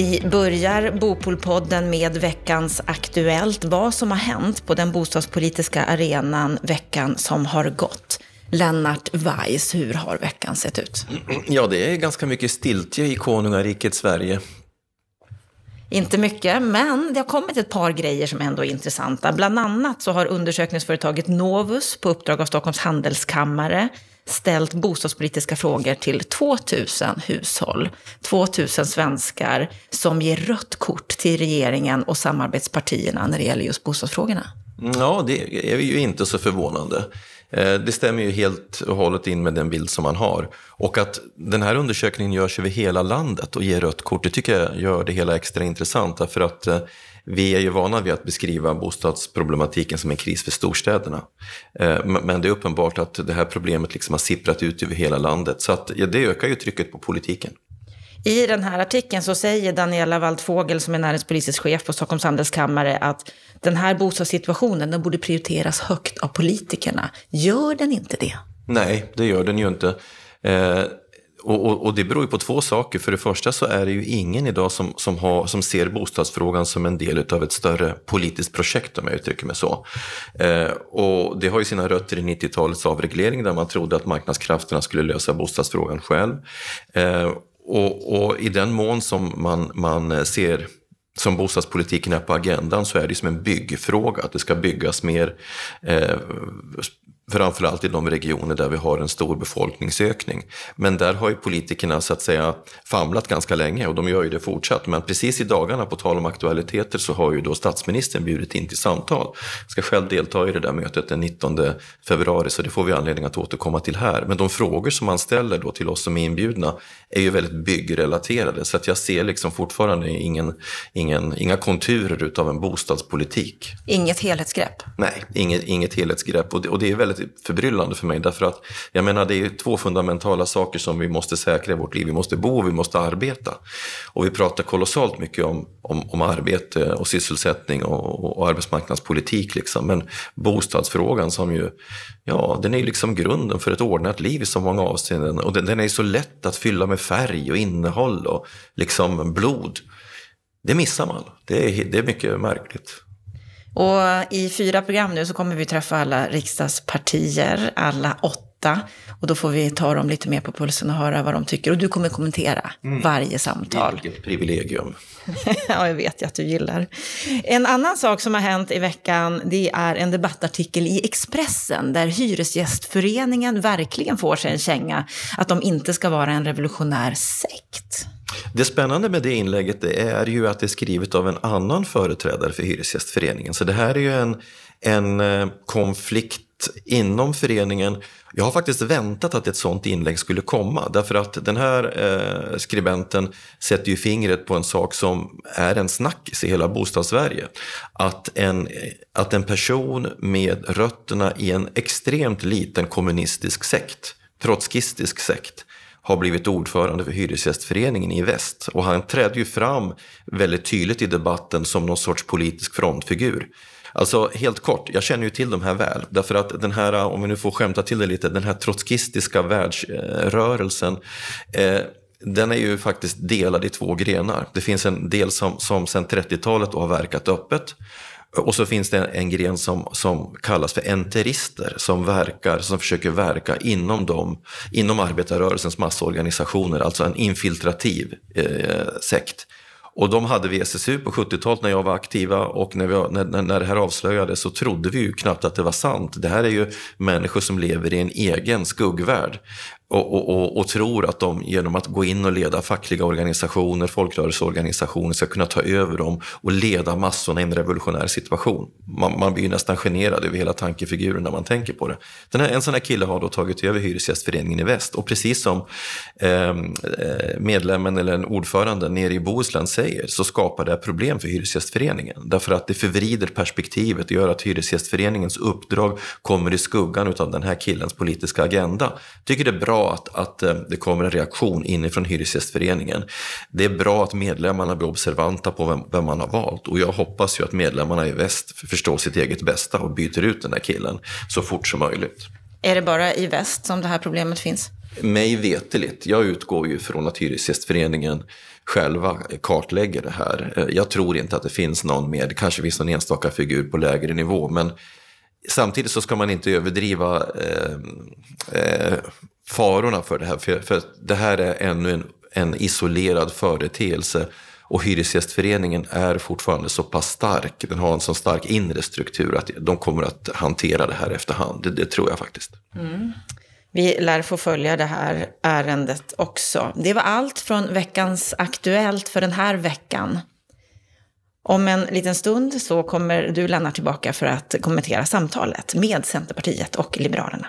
Vi börjar Bopolpodden med veckans Aktuellt. Vad som har hänt på den bostadspolitiska arenan veckan som har gått. Lennart Weiss, hur har veckan sett ut? Ja, det är ganska mycket stiltje i konungariket Sverige. Inte mycket, men det har kommit ett par grejer som ändå är intressanta. Bland annat så har undersökningsföretaget Novus på uppdrag av Stockholms handelskammare ställt bostadspolitiska frågor till 2000 hushåll. 2000 svenskar som ger rött kort till regeringen och samarbetspartierna när det gäller just bostadsfrågorna. Mm, ja, det är ju inte så förvånande. Eh, det stämmer ju helt och hållet in med den bild som man har. Och att den här undersökningen görs över hela landet och ger rött kort, det tycker jag gör det hela extra intressant. Därför att eh, vi är ju vana vid att beskriva bostadsproblematiken som en kris för storstäderna. Eh, men det är uppenbart att det här problemet liksom har sipprat ut över hela landet. Så att, ja, det ökar ju trycket på politiken. I den här artikeln så säger Daniela Waldfågel som är näringspolitisk chef på Stockholms handelskammare att den här bostadssituationen den borde prioriteras högt av politikerna. Gör den inte det? Nej, det gör den ju inte. Eh, och, och, och, det beror ju på två saker. För det första så är det ju ingen idag som, som, har, som ser bostadsfrågan som en del av ett större politiskt projekt om jag uttrycker mig så. Eh, och det har ju sina rötter i 90-talets avreglering där man trodde att marknadskrafterna skulle lösa bostadsfrågan själv. Eh, och, och, i den mån som man, man ser som bostadspolitiken är på agendan så är det som en byggfråga, att det ska byggas mer eh, framförallt i de regioner där vi har en stor befolkningsökning. Men där har ju politikerna så att säga famlat ganska länge och de gör ju det fortsatt. Men precis i dagarna, på tal om aktualiteter, så har ju då statsministern bjudit in till samtal. Jag ska själv delta i det där mötet den 19 februari, så det får vi anledning att återkomma till här. Men de frågor som man ställer då till oss som är inbjudna är ju väldigt byggrelaterade, så att jag ser liksom fortfarande ingen, ingen, inga konturer utav en bostadspolitik. Inget helhetsgrepp? Nej, inget, inget helhetsgrepp och det, och det är väldigt förbryllande för mig. Därför att jag menar, det är två fundamentala saker som vi måste säkra i vårt liv. Vi måste bo och vi måste arbeta. Och vi pratar kolossalt mycket om, om, om arbete och sysselsättning och, och arbetsmarknadspolitik. Liksom. Men bostadsfrågan som ju, ja, den är liksom grunden för ett ordnat liv i så många avseenden. Och den, den är så lätt att fylla med färg och innehåll och liksom blod. Det missar man. Det är, det är mycket märkligt. Och i fyra program nu så kommer vi träffa alla riksdagspartier, alla åtta. Och då får vi ta dem lite mer på pulsen och höra vad de tycker. Och du kommer kommentera mm. varje samtal. Vilket privilegium. ja, jag vet ju att du gillar. En annan sak som har hänt i veckan, det är en debattartikel i Expressen där Hyresgästföreningen verkligen får sig en känga att de inte ska vara en revolutionär sekt. Det spännande med det inlägget det är ju att det är skrivet av en annan företrädare för Hyresgästföreningen. Så det här är ju en, en eh, konflikt inom föreningen. Jag har faktiskt väntat att ett sånt inlägg skulle komma därför att den här eh, skribenten sätter ju fingret på en sak som är en snackis i hela bostadssverige. Att en, att en person med rötterna i en extremt liten kommunistisk sekt, trotskistisk sekt, har blivit ordförande för Hyresgästföreningen i väst. Och han trädde ju fram väldigt tydligt i debatten som någon sorts politisk frontfigur. Alltså helt kort, jag känner ju till de här väl. Därför att den här, om vi nu får skämta till det lite, den här trotskistiska världsrörelsen eh, den är ju faktiskt delad i två grenar. Det finns en del som, som sedan 30-talet har verkat öppet och så finns det en gren som, som kallas för enterister som, verkar, som försöker verka inom, dem, inom arbetarrörelsens massorganisationer, alltså en infiltrativ eh, sekt. Och de hade vi SSU på 70-talet när jag var aktiva och när, vi, när, när det här avslöjades så trodde vi ju knappt att det var sant. Det här är ju människor som lever i en egen skuggvärld och, och, och, och, tror att de genom att gå in och leda fackliga organisationer, folkrörelseorganisationer ska kunna ta över dem och leda massorna i en revolutionär situation. Man, man blir ju nästan generad över hela tankefiguren när man tänker på det. Den här, en sån här kille har då tagit över Hyresgästföreningen i väst och precis som ehm, eh, medlemmen eller ordföranden nere i Bohuslän säger så skapar det problem för Hyresgästföreningen. Därför att det förvrider perspektivet och gör att Hyresgästföreningens uppdrag kommer i skuggan av den här killens politiska agenda. Tycker det är bra att, att eh, det kommer en reaktion inifrån Hyresgästföreningen. Det är bra att medlemmarna blir observanta på vem, vem man har valt och jag hoppas ju att medlemmarna i väst förstår sitt eget bästa och byter ut den här killen så fort som möjligt. Är det bara i väst som det här problemet finns? Mig veteligt. Jag utgår ju från att Hyresgästföreningen själva kartlägger det här. Eh, jag tror inte att det finns någon mer, det kanske finns någon enstaka figur på lägre nivå, men samtidigt så ska man inte överdriva eh, eh, farorna för det här, för, för det här är ännu en, en isolerad företeelse. Och Hyresgästföreningen är fortfarande så pass stark, den har en så stark inre struktur att de kommer att hantera det här efterhand. Det, det tror jag faktiskt. Mm. Vi lär få följa det här ärendet också. Det var allt från veckans Aktuellt för den här veckan. Om en liten stund så kommer du Lennart tillbaka för att kommentera samtalet med Centerpartiet och Liberalerna.